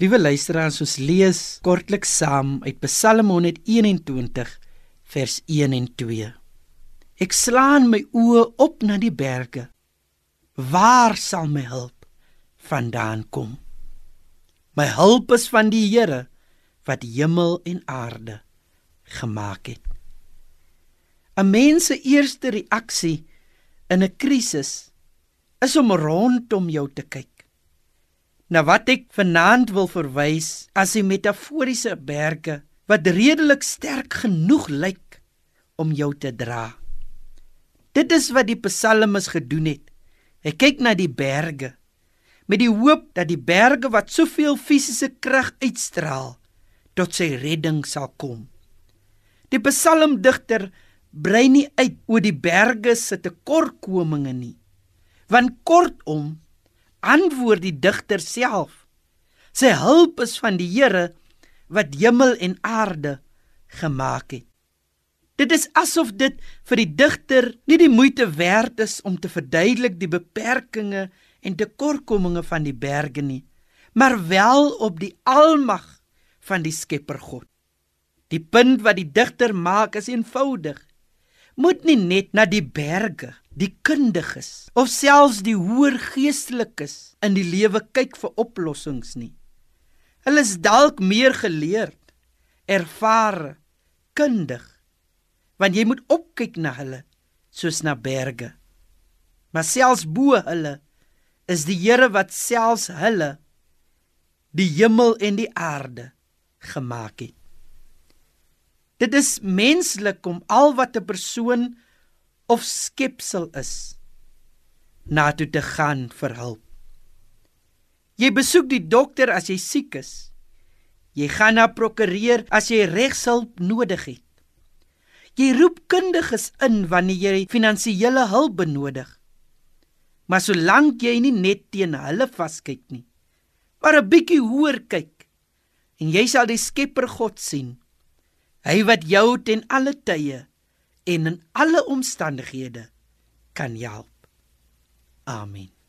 Liewe luisteraars, ons lees kortliks saam uit Psalm 121 vers 1 en 2. Ek slaan my oë op na die berge. Waar sal my hulp vandaan kom? My hulp is van die Here wat hemel en aarde gemaak het. 'n Mens se eerste reaksie in 'n krisis is om rondom jou te kyk. Na wat ek vanaand wil verwys as die metaforiese berge wat redelik sterk genoeg lyk om jou te dra. Dit is wat die psalmis gedoen het. Hy kyk na die berge met die hoop dat die berge wat soveel fisiese krag uitstraal tot sy redding sal kom. Die psalmdigter brei nie uit oor die berge se tekortkominge nie. Want kortom antwoord die digter self. Sy hulp is van die Here wat hemel en aarde gemaak het. Dit is asof dit vir die digter nie die moeite werd is om te verduidelik die beperkings en tekortkominge van die berge nie, maar wel op die almag van die Skepper God. Die punt wat die digter maak is eenvoudig. Moet nie net na die berge die kundiges of selfs die hoër geestelikes in die lewe kyk vir oplossings nie. Hulle is dalk meer geleerd, ervare, kundig, want jy moet opkyk na hulle soos na berge. Maar selfs bo hulle is die Here wat selfs hulle die hemel en die aarde gemaak het. Dit is menslik om al wat 'n persoon of skepsel is na toe te gaan vir hulp. Jy besoek die dokter as jy siek is. Jy gaan na prokureur as jy regshulp nodig het. Jy roep kundiges in wanneer jy finansiële hulp benodig. Maar solank jy nie net teen hulle vaskyk nie, maar 'n bietjie hoër kyk en jy sal die Skepper God sien. Hy wat jou ten alle tye en in alle omstandighede kan help. Amen.